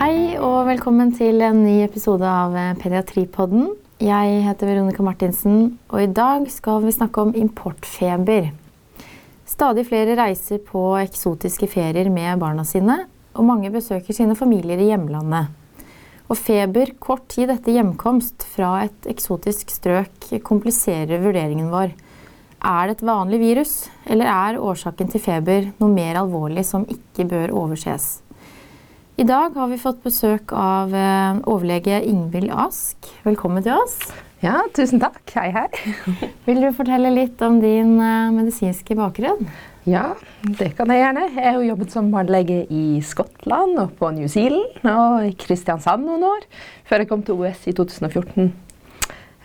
Hei og velkommen til en ny episode av eh, Pediatripodden. Jeg heter Veronica Martinsen, og i dag skal vi snakke om importfeber. Stadig flere reiser på eksotiske ferier med barna sine, og mange besøker sine familier i hjemlandet. Og feber kort tid etter hjemkomst fra et eksotisk strøk kompliserer vurderingen vår. Er det et vanlig virus, eller er årsaken til feber noe mer alvorlig som ikke bør overses? I dag har vi fått besøk av eh, overlege Ingvild Ask. Velkommen til oss. Ja, tusen takk. Hei, hei. Vil du fortelle litt om din eh, medisinske bakgrunn? Ja, det kan jeg gjerne. Jeg har jobbet som barnelege i Skottland og på New Zealand og i Kristiansand noen år, før jeg kom til OS i 2014.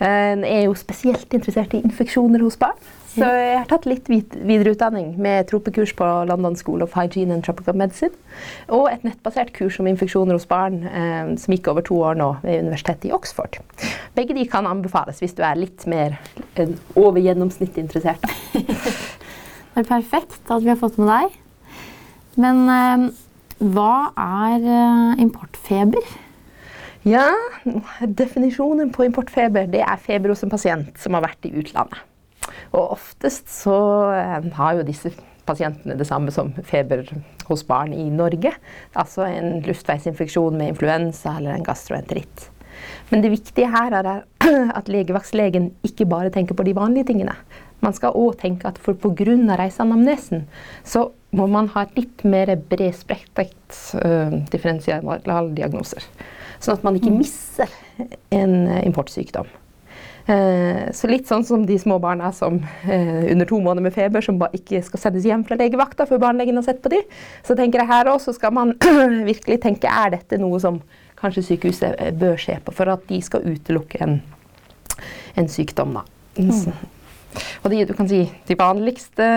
Jeg er jo spesielt interessert i infeksjoner hos barn. Så jeg har tatt litt videreutdanning med tropekurs på London School of Hygiene and Tropical Medicine. Og et nettbasert kurs om infeksjoner hos barn eh, som gikk over to år nå ved Universitetet i Oxford. Begge de kan anbefales hvis du er litt mer eh, over gjennomsnittet interessert. det er perfekt at vi har fått med deg. Men eh, hva er eh, importfeber? Ja, Definisjonen på importfeber det er feber hos en pasient som har vært i utlandet. Og oftest så eh, har jo disse pasientene det samme som feber hos barn i Norge. Altså en luftveisinfeksjon med influensa eller en gastroenteritt. Men det viktige her er at legevaktslegen ikke bare tenker på de vanlige tingene. Man skal òg tenke at for pga. reiseanamnesen så må man ha litt mer bredspektret uh, differensialdiagnoser. Sånn at man ikke mister misser en importsykdom. Eh, så litt sånn som de små barna som eh, under to måneder med feber som ikke skal sendes hjem fra legevakta før barnelegen har sett på dem. Så tenker jeg her også skal man virkelig tenke er dette noe som kanskje sykehuset eh, bør se på for at de skal utelukke en, en sykdom. Da. Mm. Og de, du kan si, de vanligste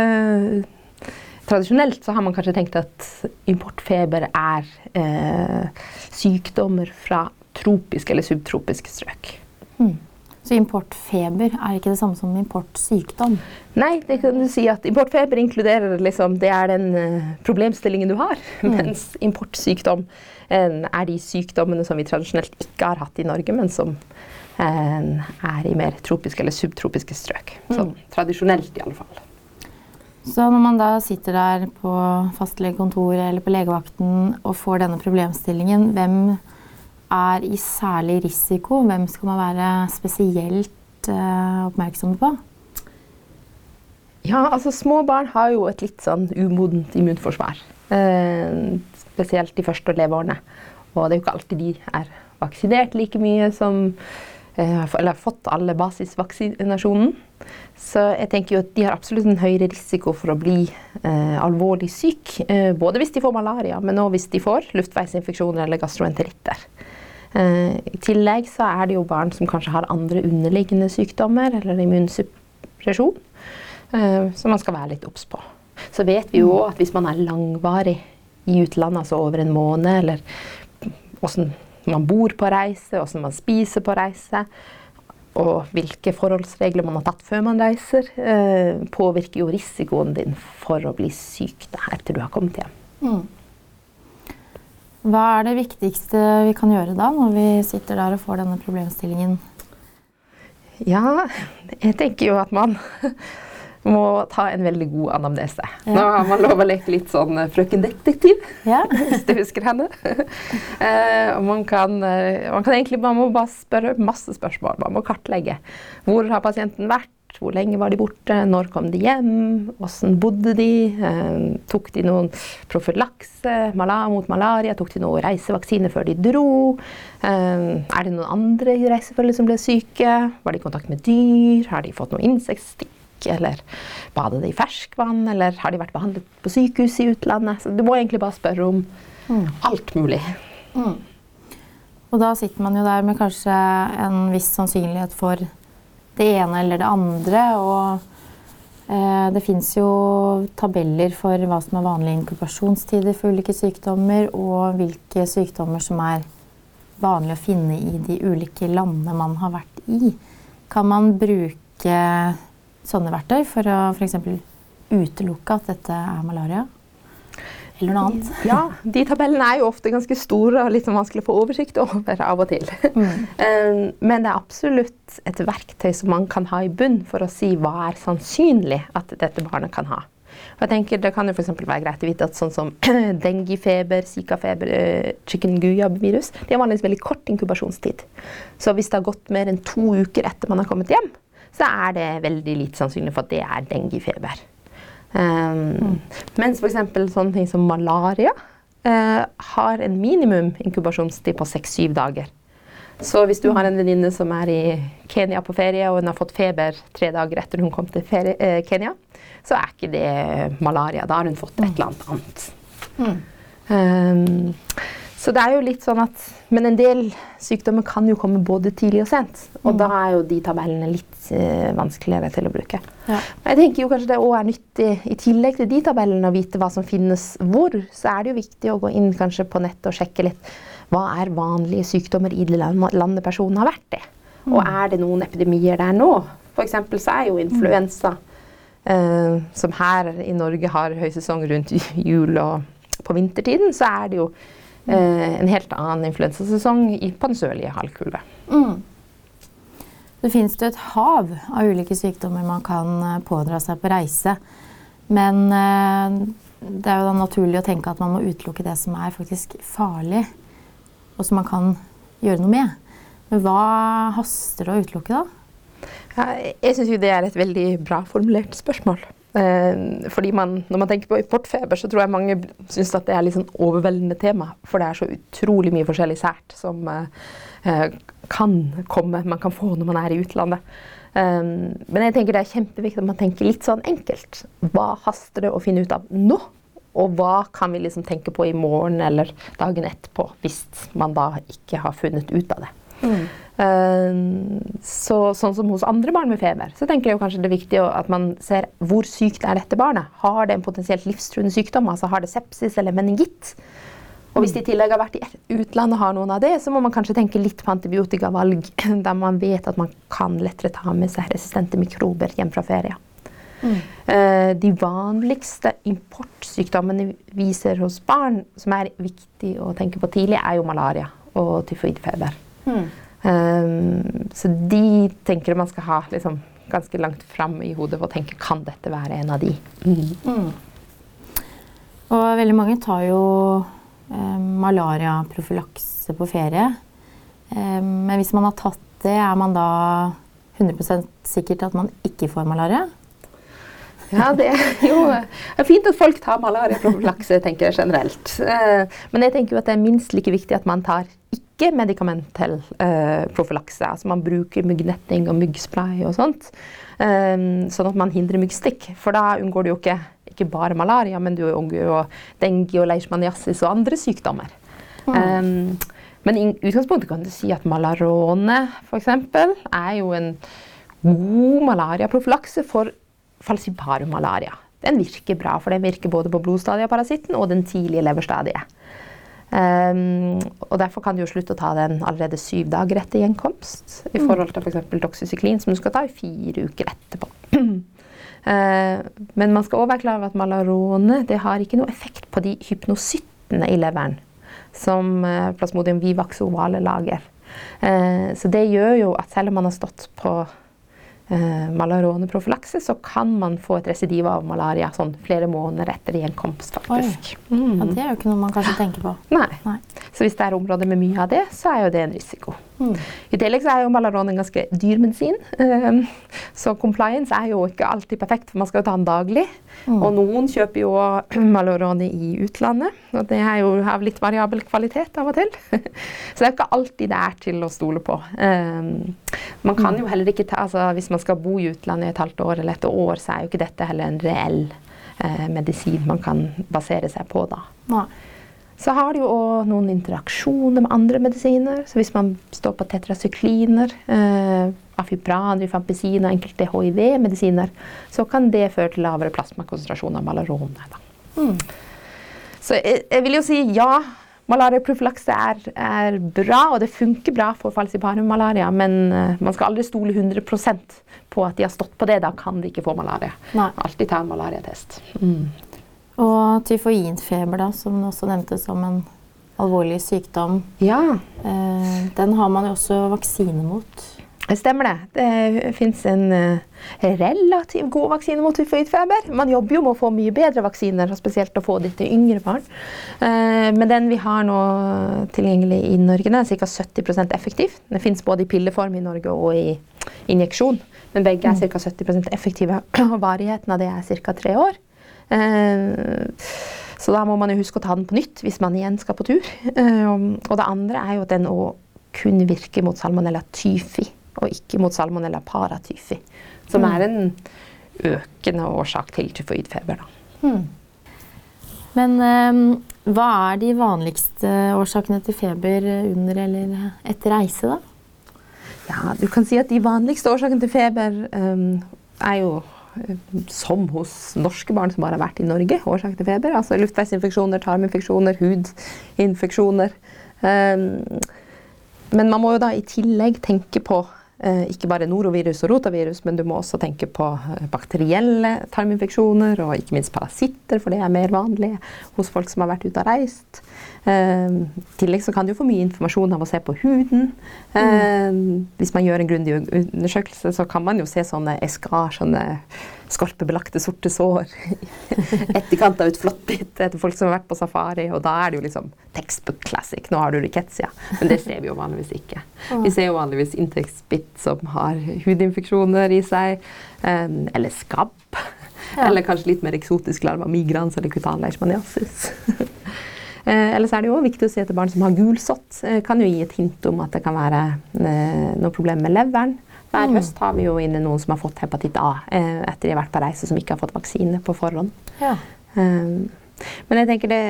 Tradisjonelt så har man kanskje tenkt at importfeber er eh, sykdommer fra tropiske eller subtropiske strøk. Mm. Så importfeber er ikke det samme som importsykdom? Nei, det kan du si at importfeber inkluderer liksom, det er den uh, problemstillingen du har. Mm. Mens importsykdom uh, er de sykdommene som vi tradisjonelt ikke har hatt i Norge, men som uh, er i mer tropiske eller subtropiske strøk. Mm. Sånn tradisjonelt, i alle fall. Så når man da sitter der på fastlegekontoret eller på legevakten og får denne problemstillingen, hvem er i særlig risiko? Hvem skal man være spesielt uh, oppmerksom på? Ja, altså Små barn har jo et litt sånn umodent immunforsvar. Uh, spesielt de første leveårene. Og det er jo ikke alltid de er vaksinert like mye som uh, Eller har fått alle basisvaksinasjonen. Så jeg tenker jo at de har absolutt en høyere risiko for å bli alvorlig syk. både hvis de får malaria, men òg hvis de får luftveisinfeksjoner eller gastroenteritter. Eh, I tillegg så er det jo barn som kanskje har andre underliggende sykdommer eller immunsuppresjon, eh, som man skal være litt obs på. Så vet vi jo òg at hvis man er langvarig i utlandet, altså over en måned, eller åssen man bor på reise, åssen man spiser på reise, og hvilke forholdsregler man har tatt før man reiser, eh, påvirker jo risikoen din for å bli syk da, etter du har kommet hjem. Mm. Hva er det viktigste vi kan gjøre da, når vi sitter der og får denne problemstillingen? Ja, jeg tenker jo at man må ta en veldig god anamnese. Ja. Nå har man lov å leke litt sånn eh, frøken detektiv, ja. hvis du husker henne. eh, man, kan, eh, man kan egentlig man må bare spørre masse spørsmål. Man må kartlegge. Hvor har pasienten vært? Hvor lenge var de borte? Når kom de hjem? Hvordan bodde de? Eh, tok de noen profylakse mot malaria? Tok de noen reisevaksine før de dro? Eh, er det noen andre i reisefølget som ble syke? Var de i kontakt med dyr? Har de fått noe insektstikk? Eller badet de i ferskvann? Eller har de vært behandlet på sykehus i utlandet? Så du må egentlig bare spørre om mm. alt mulig. Mm. Og da sitter man jo der med kanskje en viss sannsynlighet for det ene eller det andre. Og eh, det fins jo tabeller for hva som er vanlige inkubasjonstider for ulike sykdommer, og hvilke sykdommer som er vanlig å finne i de ulike landene man har vært i. Kan man bruke sånne verktøy for å f.eks. utelukke at dette er malaria? Eller noe annet. Ja, de tabellene er jo ofte ganske store og litt sånn vanskelig å få oversikt over av og til. Mm. Men det er absolutt et verktøy som man kan ha i bunn for å si hva er sannsynlig at dette barnet kan ha. Og jeg tenker Det kan jo for være greit å vite at sånn som denguefeber, zikafeber, uh, chikungunya-virus de har vanligvis veldig kort inkubasjonstid. Så hvis det har gått mer enn to uker etter man har kommet hjem, så er det veldig lite sannsynlig for at det er denguefeber. Um. Mens f.eks. sånne ting som malaria uh, har en minimum inkubasjonstid på seks-syv dager. Så hvis du har en venninne som er i Kenya på ferie, og hun har fått feber tre dager etter hun kom til ferie, eh, Kenya, så er ikke det malaria. Da har hun fått et eller annet annet. Mm. Um, så det er jo litt sånn at Men en del sykdommer kan jo komme både tidlig og sent. Og mm. da er jo de tabellene litt uh, vanskeligere til å bruke. Ja. Jeg tenker jo kanskje det òg er nyttig, i tillegg til de tabellene, å vite hva som finnes hvor. Så er det jo viktig å gå inn kanskje på nettet og sjekke litt hva er vanlige sykdommer i det landet personen har vært i. Og mm. er det noen epidemier der nå? F.eks. så er jo influensa, uh, som her i Norge har høysesong rundt jul og på vintertiden, så er det jo en helt annen influensasesong på den sørlige halvkule. Mm. Det finnes jo et hav av ulike sykdommer man kan eh, pådra seg på reise. Men uh, det er jo da naturlig å tenke at man må utelukke det som er faktisk farlig og som man kan gjøre noe med. Men hva haster det å utelukke, da? Ja, jeg syns det er et veldig bra formulert spørsmål. Eh, fordi man, Når man tenker på importfeber, så tror jeg mange syns det er litt sånn overveldende tema. For det er så utrolig mye forskjellig sært som eh, kan komme, man kan få når man er i utlandet. Men jeg tenker det er kjempeviktig at man tenker litt sånn enkelt. Hva haster det å finne ut av nå? Og hva kan vi liksom tenke på i morgen eller dagen etterpå, hvis man da ikke har funnet ut av det. Mm. Uh, så, sånn som hos andre barn med feber, så tenker jeg kanskje det er viktig at man ser hvor sykt er dette barnet. Har det en potensielt livstruende sykdom? altså Har det sepsis eller meningitt? Og hvis de i tillegg har vært i utlandet og har noen av det, så må man kanskje tenke litt på antibiotikavalg, der man vet at man kan lettere ta med seg resistente mikrober hjem fra ferie. Mm. de vanligste importsykdommene vi ser hos barn, som er viktig å tenke på tidlig, er jo malaria og tyfoidfeber. Mm. Um, så de tenker man skal ha liksom, ganske langt fram i hodet å tenke kan dette være en av de. Mm. mm. Og veldig mange tar jo eh, malariaprofylakse på ferie. Eh, men hvis man har tatt det, er man da 100 sikkert at man ikke får malaria? Ja, det er jo det er fint at folk tar malariaprofylakse, tenker jeg generelt. Eh, men jeg tenker jo at det er minst like viktig at man tar ikke-medikamentell eh, profylakse. Altså man bruker myggnetting og myggspray og sånt. Um, sånn at man hindrer myggstikk. For da unngår du jo ikke, ikke bare malaria, men du unngår jo dengue og leishmaniasis og andre sykdommer. Mm. Um, men i utgangspunktet kan du si at Malarone f.eks. er jo en god malariaprofylakse for falciparum malaria. Den virker bra, for den virker både på blodstadieparasitten og den tidlige leverstadiet. Um, og Derfor kan du jo slutte å ta den allerede syv dager etter gjenkomst. I mm. forhold til f.eks. doxycyklin, som du skal ta i fire uker etterpå. uh, men man skal også være klar over at malarone det har ikke noe effekt på de hypnocyttene i leveren som uh, plasmodium vivax ovale lager. Uh, så det gjør jo at selv om man har stått på eh, malaroneprofylakse, så kan man få et residiv av malaria sånn flere måneder etter gjenkomst. faktisk. Mm. Ja, det er jo ikke noe man kanskje tenker på. Nei. Nei. Så hvis det er områder med mye av det, så er jo det en risiko. Mm. I tillegg så er jo Malaron en ganske dyr medisin. Um, så compliance er jo ikke alltid perfekt, for man skal jo ta den daglig. Mm. Og noen kjøper jo Malaron i utlandet, og det er jo av litt variabel kvalitet av og til. så det er ikke alltid det er til å stole på. Um, man kan mm. jo heller ikke ta, altså Hvis man skal bo i utlandet i et halvt år eller et år, så er jo ikke dette heller en reell uh, medisin man kan basere seg på da. Nei. Så har det jo òg noen interaksjoner med andre medisiner. Så hvis man står på tetrasykliner, eh, afibran, rifampicin og enkelte hiv-medisiner, så kan det føre til lavere plasmakonsentrasjon av malarone. Mm. Så jeg, jeg, vil jo si ja. Malariaprofylakse er, er, bra, og det funker bra for falciparum-malaria, men eh, man skal aldri stole 100% på at de har stått på det. Da kan de ikke få malaria. Alltid ta en malariatest. Mm. Og tyfoidfeber, da, som også nevntes som en alvorlig sykdom, Ja, eh, den har man jo også vaksine mot. det stemmer det. Det fins en eh, relativt god vaksine mot tyfoidfeber. Man jobber jo med å få mye bedre vaksiner, spesielt å få det til yngre barn. Eh, Men den vi har nå tilgjengelig i Norge, den er ca. 70% effektiv. Den fins både i pilleform i Norge og i injeksjon. Men begge er ca. 70 effektive, og varigheten av det er ca. tre år. Eh, Så da må man jo huske å ta den på nytt hvis man igjen skal på tur. Eh, Og det andre er jo at den å kun virker mot salmonella tyfi, og ikke mot salmonella paratyfi. Som er en økende årsak til tyfoidfeber. Da. Men um, hva er de vanligste årsakene til feber under eller etter reise, da? Ja, du kan si at de vanligste årsakene til feber um, er jo som hos norske barn som bare har vært i Norge, årsak til feber. Altså luftveisinfeksjoner, tarminfeksjoner, hudinfeksjoner. Um, men man må jo da i tillegg tenke på ikke bare norovirus og rotavirus, men du må også tenke på eh, bakterielle tarminfeksjoner og ikke minst parasitter, for det er mer vanlig hos folk som har vært ute og reist. Eh, I tillegg så kan du få mye informasjon av å se på huden. Mm. Hvis man gjør en grundig undersøkelse, så kan man jo se sånne eskar, sånne skorpebelagte sorte sår etterkant av et flåttbitt etter folk som har vært på safari. Og da er det jo liksom textbook classic. Nå har du rickettsia. Men det ser vi jo vanligvis ikke. Vi ser jo vanligvis inntektsbitt som har hudinfeksjoner i seg, eh, eller skabb. Eller kanskje litt mer eksotisk larva migrans eller kutan leishmaniasis. Eh, Ellers er det jo viktig å se etter barn som har gulsott. Eh, kan jo gi et hint om at det kan være eh, noe problem med leveren. Hver høst har vi jo inne noen som har fått hepatitt A eh, etter de har vært på reise som ikke har fått vaksine på forhånd. Ja. Um, men jeg tenker det,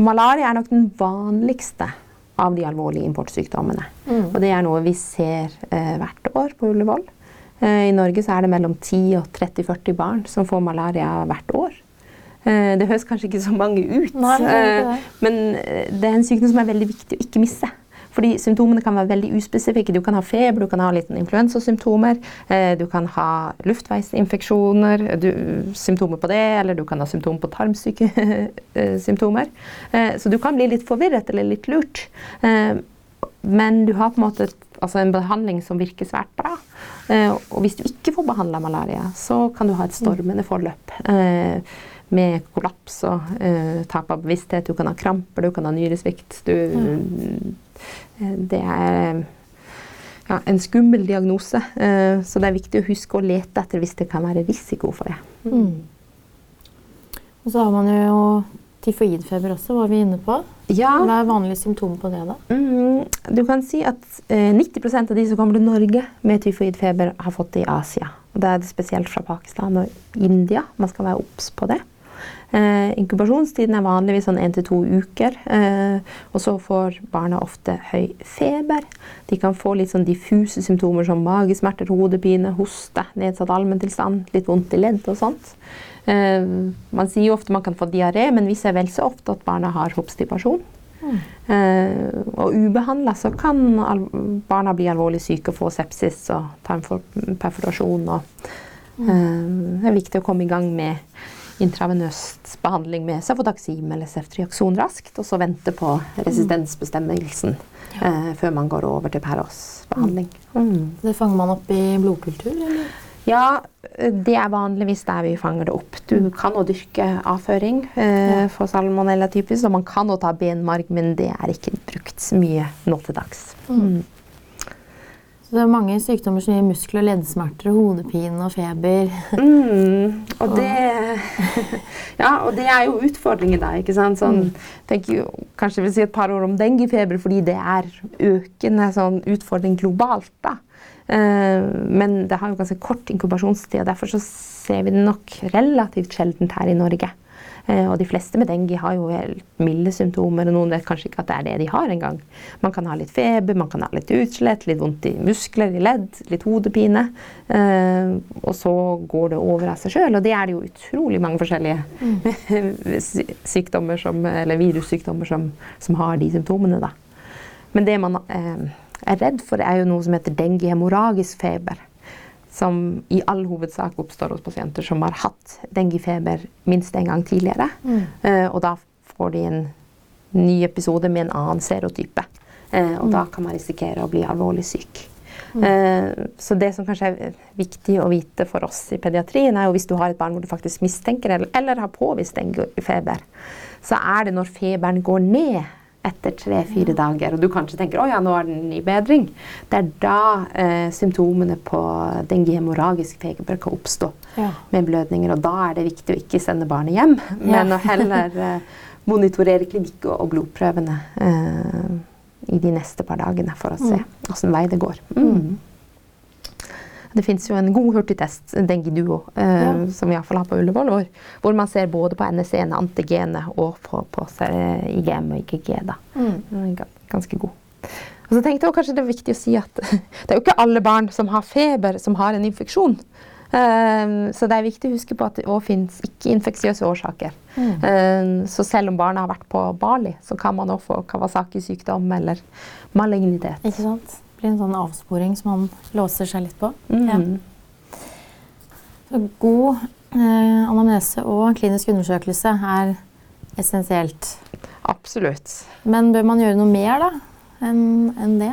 malaria er nok den vanligste av de alvorlige importsykdommene. Mm. Og det er noe vi ser eh, hvert år på Ullevål. Eh, I Norge så er det mellom 10 og 30-40 barn som får malaria hvert år. Eh, det høres kanskje ikke så mange ut, Nei, det eh, det. men eh, det er en sykdom som er veldig viktig å ikke misse. Fordi symptomene kan være veldig uspesifikke. Du kan ha feber, du kan ha litt influensasymptomer, eh, du kan ha luftveisinfeksjoner, du, symptomer på det, eller du kan ha symptomer på tarmsykesymptomer. Eh, så du kan bli litt forvirret eller litt lurt. Eh, men du har på en måte altså en behandling som virker svært bra. Eh, og hvis du ikke får behandla malaria, så kan du ha et stormende forløp. Med kollaps og eh, tap av bevissthet. Du kan ha kramper, du kan ha nyresvikt. Du, eh, det er ja, en skummel diagnose, eh, så det er viktig å huske å lete etter hvis det kan være risiko for det. Mm. Og så har man jo tyfoidfeber også, var vi inne på. Ja, Hva er vanlige symptomer på det, da? mm, du kan si at eh, 90% av de som kommer til Norge med tyfoidfeber, har fått det i Asia. Og Da er det spesielt fra Pakistan og India. Man skal være obs på det. Eh, inkubasjonstiden er vanligvis sånn 1-2 uker. Eh, og så får barna ofte høy feber. De kan få litt sånn diffuse symptomer som magesmerter, hodepine, hoste, nedsatt allmenntilstand, litt vondt i ledd og sånt. Eh, man sier jo ofte man kan få diaré, men vi ser vel så ofte at barna har obstipasjon. Eh, og ubehandla så kan barna bli alvorlig syke og få sepsis og tarmperforasjon. Og, eh, det er viktig å komme i gang med intravenøst behandling med cefotaxim eller ceftriakson raskt, og så vente på resistensbestemmelsen eh, før man går over til Peros-behandling. Mm. Det fanger man opp i blodkultur, eller? Ja, det er vanligvis der vi fanger det opp. Du kan jo dyrke avføring eh, for salmonella typisk, og man kan jo ta benmarg, men det er ikke brukt så mye nå til dags. Mm. Så det er mange sykdommer som gir muskel- og leddsmerter, hodepine og feber. Mm, og, det, ja, og det er jo utfordringen da. ikke sant? Sånn, tenker jo, kanskje jeg vil si et par ord om denguefeber, fordi det er økende sånn, utfordring globalt. da. Eh, men det har jo ganske kort inkubasjonstid, og derfor så ser vi det nok relativt sjeldent her i Norge. Eh, og de fleste med dengue har jo helt milde symptomer, og noen vet kanskje ikke at det er det de har engang. Man kan ha litt feber, man kan ha litt utslett, litt vondt i muskler, i ledd, litt hodepine. Eh, og så går det over av seg sjøl, og det er det jo utrolig mange forskjellige mm. sykdommer som, eller virussykdommer som, som har de symptomene. da. Men det man eh, er redd for, er jo noe som heter dengue-hemoragisk feber. Som i all hovedsak oppstår hos pasienter som har hatt denguefeber minst en gang tidligere. Eh, og da får de en ny episode med en annen serotype. Uh, og da kan man risikere å bli alvorlig syk. Eh, så det som kanskje er viktig å vite for oss i pediatrien, er jo hvis du har et barn hvor du faktisk mistenker eller, eller har påvist denguefeber, så er det når feberen går ned etter tre-fire dager, og du kanskje tenker at ja, nå er den i bedring, det er da eh, symptomene på den gemoragiske feber kan oppstå Ja. med blødninger. Og da er det viktig å ikke sende barnet hjem, men å heller eh, monitorere klinikk og, og blodprøvene eh, i de neste par dagene for å se åssen vei det går. Mm. Det fins jo en god hurtigtest, Dengi Duo, eh, Ja. som vi iallfall har på Ullevål, hvor, hvor man ser både på NSE-en, antigenet, og på, på IGM og IGG. Da. Mm. Ganske god. Og så tenkte jeg også kanskje det er viktig å si at det er jo ikke alle barn som har feber, som har en infeksjon. Eh, så det er viktig å huske på at det òg fins ikke-infeksiøse årsaker. Eh, så selv om barnet har vært på Bali, så kan man òg få Kawasaki-sykdom eller malignitet. Ikke sant? Blir en sånn avsporing som man låser seg litt på. Mm. Ja. Så god eh, anamnese og klinisk undersøkelse er essensielt. Absolutt. Men bør man gjøre noe mer da, enn en det?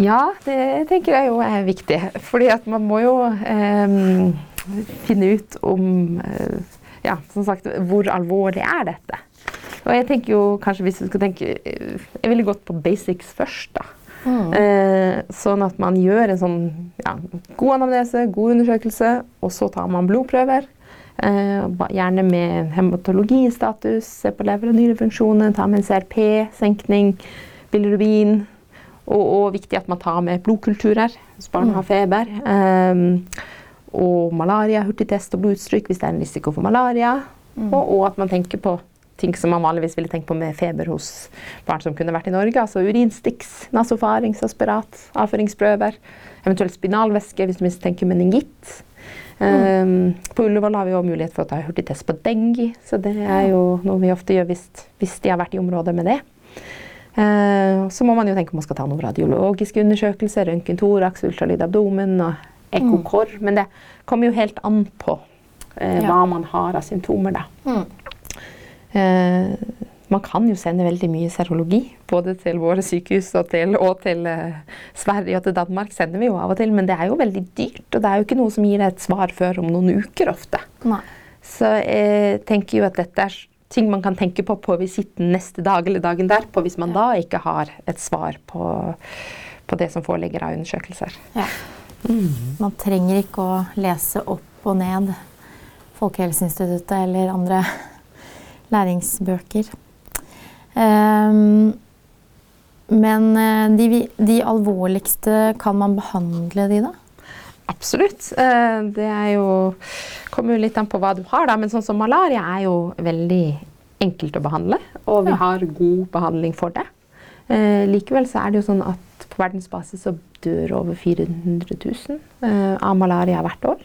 Ja, det tenker jeg jo er viktig. Fordi at man må jo eh, finne ut om eh, Ja, som sagt, hvor alvorlig er dette? Og jeg tenker jo kanskje hvis du skal tenke eh, Jeg ville gått på basics først, da. Eh, sånn at man gjør en sånn ja, god anamnese, god undersøkelse, og så tar man blodprøver. Eh, gjerne med hematologistatus, se på lever- og nyrefunksjoner, ta med en CRP, senkning, bilirubin. Og, og viktig at man tar med blodkulturer hvis barn har feber. Eh, og malaria, hurtigtest og blodutstryk hvis det er en risiko for malaria. Og, og at man tenker på ting som man vanligvis ville tenkt på med feber hos barn som kunne vært i Norge. Altså urinstiks, nasofaringsaspirat, avføringsprøver. Eventuelt spinalvæske hvis du mistenker meningitt. Um, på Ullevål har vi også mulighet for å ta hurtigtest på dengue, så det er jo noe vi ofte gjør hvis, hvis de har vært i området med det. Uh, så må man jo tenke om man skal ta noen radiologiske undersøkelser, røntgen thorax, ultralyd abdomen og ekkokor. Men det kommer jo helt an på uh, Ja. hva man har av symptomer, da. Eh, man kan jo sende veldig mye serologi, både til våre sykehus og til, og til eh, Sverige og til Danmark. sender vi jo av og til, Men det er jo veldig dyrt, og det er jo ikke noe som gir deg et svar før om noen uker ofte. Nei. Så jeg tenker jo at dette er ting man kan tenke på på visitten neste dag eller dagen derpå, hvis man da ikke har et svar på, på det som foreligger av undersøkelser. Ja. Man trenger ikke å lese opp og ned Folkehelseinstituttet eller andre læringsbøker. Ehm, men eh, de, de alvorligste, kan man behandle de da? Absolutt. Eh, Det er jo kommer jo litt an på hva du har, da. Men sånn som malaria er jo veldig enkelt å behandle. Og vi Ja. har god behandling for det. Eh, likevel så er det jo sånn at på verdensbasis så dør over 400 000 eh, av malaria hvert år.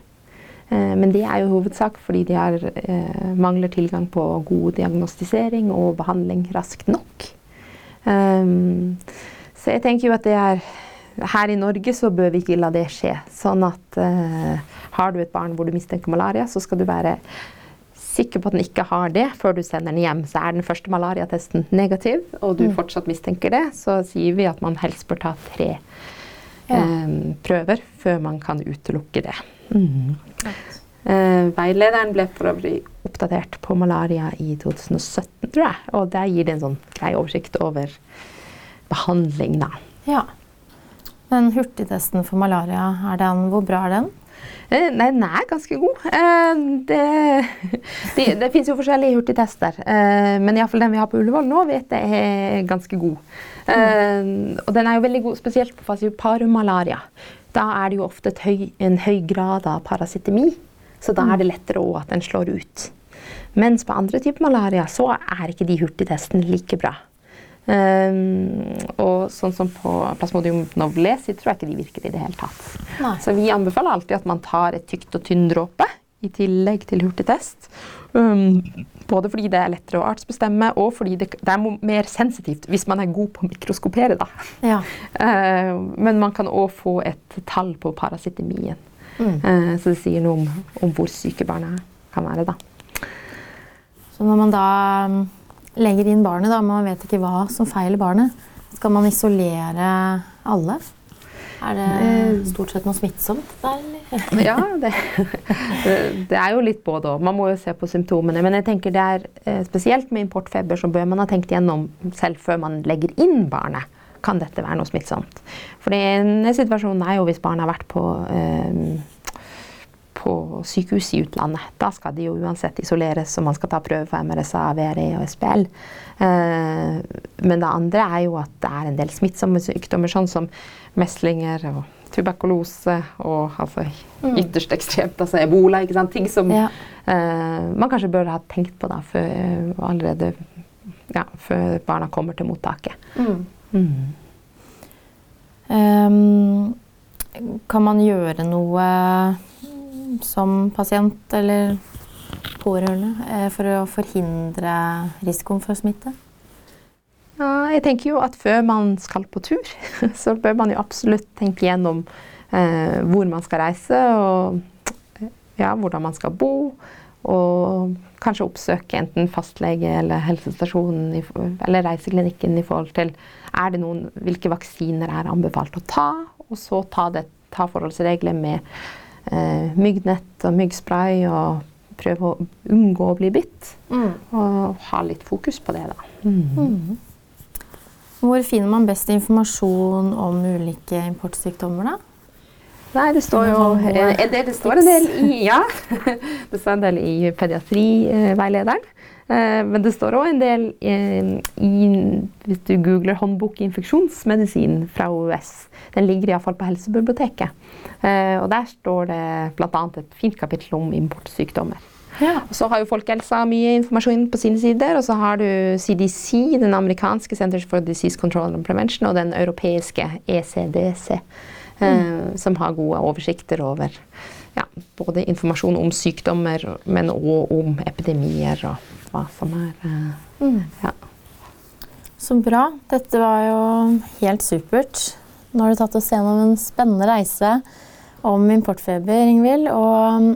Eh, men det er jo hovedsak fordi de har, eh, mangler tilgang på god diagnostisering og behandling raskt nok. Um, så jeg tenker jo at det er Her i Norge så bør vi ikke la det skje. Sånn at eh, har du et barn hvor du mistenker malaria, så skal du være sikker på at den ikke har det før du sender den hjem. Så er den første malariatesten negativ, og du fortsatt mistenker det, så sier vi at man helst bør ta tre Eh, prøver før man kan utelukke det. Eh, veilederen ble for øvrig oppdatert på malaria i 2017, tror jeg. Og der gir det en sånn grei oversikt over behandling, da. Ja. Men hurtigtesten for malaria, den, hvor bra er den? Eh, Nei, den er ganske god. Eh, Det, det, det fins jo forskjellige hurtigtester, eh, men iallfall den vi har på Ullevål nå, vet jeg er ganske god. Mm. Og den er jo veldig god spesielt på falciparum-malaria. Da er det jo ofte høy, en høy grad av parasitemi, så da er det lettere òg at den slår ut. Mens på andre typer malaria så er ikke de hurtigtestene like bra. Um, og sånn som på plasmodium novlesi tror jeg ikke de virker i det hele tatt. Nei. Så vi anbefaler alltid at man tar et tykt og tynn dråpe i tillegg til hurtigtest. Um, både fordi det er lettere å artsbestemme, og fordi det, det er mer sensitivt hvis man er god på å mikroskopere. Da. Ja. Uh, men man kan òg få et tall på parasitemien. Mm. Uh, så det sier noe om, om, hvor syke barna kan være. da. Så når man da mm, legger inn barnet, da, man vet ikke hva som feiler barnet, skal man isolere alle? Er det eh, stort sett noe smittsomt der, eller? ja, det, det, er jo litt både òg. Man må jo se på symptomene. Men jeg tenker det er eh, spesielt med importfeber så bør man ha tenkt gjennom selv før man legger inn barnet. Kan dette være noe smittsomt? For en situasjonen er jo hvis barnet har vært på eh, på sykehus i utlandet. Da skal de jo uansett isoleres, og man skal ta prøve for MRSA, VRE og SPL. Eh, men det andre er jo at det er en del smittsomme sykdommer, sånn som meslinger og tuberkulose og altså, mm. ytterst ekstremt altså ebola. ikke sant? Ting som ja. eh, man kanskje bør ha tenkt på da, før, allerede ja, før barna kommer til mottaket. Mm. Mm. Um, kan man gjøre noe som pasient eller pårørende eh, for å forhindre risikoen for smitte? Ja, jeg tenker jo at før man skal på tur, så bør man jo absolutt tenke gjennom eh, hvor man skal reise, og ja, hvordan man skal bo. Og kanskje oppsøke enten fastlege eller helsestasjonen eller reiseklinikken i forhold til er det noen, hvilke vaksiner er anbefalt å ta, og så ta, det, ta forholdsregler med myggnett og myggspray. og prøve å unngå å bli bitt. Mm. Og ha litt fokus på det, da. Mm. Mm. Hvor finner man best informasjon om ulike importsykdommer, da? Nei, det står jo en del, det står en del i, ja, det står en del i pediatriveilederen. Eh, men det står òg en del eh, i Hvis du googler 'håndbok i infeksjonsmedisin' fra OUS. Den ligger iallfall på helsebiblioteket. Eh, og der står det bl.a. et fint kapittel om importsykdommer. Ja. Så har jo Folkehelsa mye informasjon på sine sider. Og så har du CDC, den amerikanske Centers for Disease Control and Prevention, og den europeiske ECDC, mm. eh, som har gode oversikter over ja, både informasjon om sykdommer, men òg om epidemier og hva som er eh, mm. ja. Så bra. Dette var jo helt supert. Nå har du tatt oss gjennom en spennende reise om importfeber, Ingvild. Og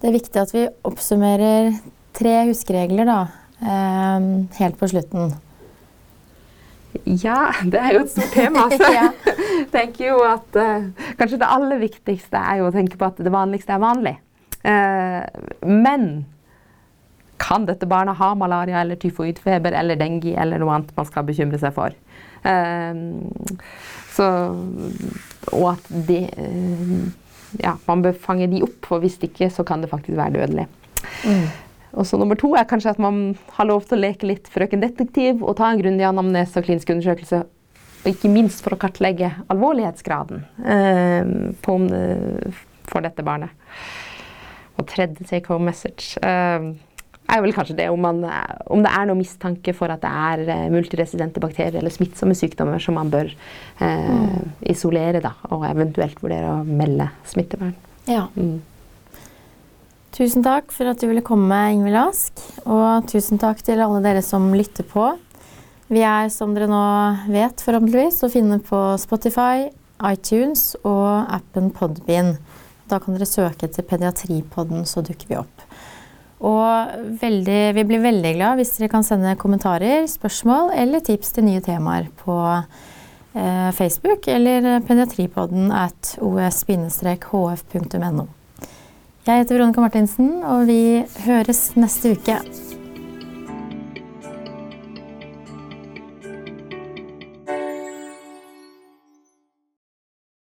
det er viktig at vi oppsummerer tre huskeregler da, eh, helt på slutten. Ja, det er jo et stort tema. Så jeg tenker jo at uh, kanskje det aller viktigste er jo å tenke på at det vanligste er vanlig. Uh, men kan dette barnet ha malaria eller tyfoidfeber eller dengue eller noe annet man skal bekymre seg for? Uh, så, og at det ja, man bør fange de opp, for hvis ikke så kan det faktisk være dødelig. Mm. Og så Nummer to er kanskje at man har lov til å leke litt frøken detektiv og ta en grundig anamnese og klinisk undersøkelse. Og ikke minst for å kartlegge alvorlighetsgraden eh, på, for dette barnet. Og tredje take home message. Eh, er vel kanskje det om, man, om, det er noe mistanke for at det er eh, multiresidente bakterier eller smittsomme sykdommer som man bør eh, mm. isolere, da, og eventuelt vurdere å melde smittevern. Ja. Mm. Tusen takk for at du ville komme, Ingvild Ask. Og tusen takk til alle dere som lytter på. Vi er, som dere nå vet, forhåpentligvis, å finne på Spotify, iTunes og appen Podbean. Da kan dere søke etter Pediatripodden, så dukker vi opp. Og veldig, vi blir veldig glad hvis dere kan sende kommentarer, spørsmål eller tips til nye temaer på eh, Facebook eller pediatripodden at os-hf.no. Jeg heter Veronica Martinsen, og vi høres neste uke.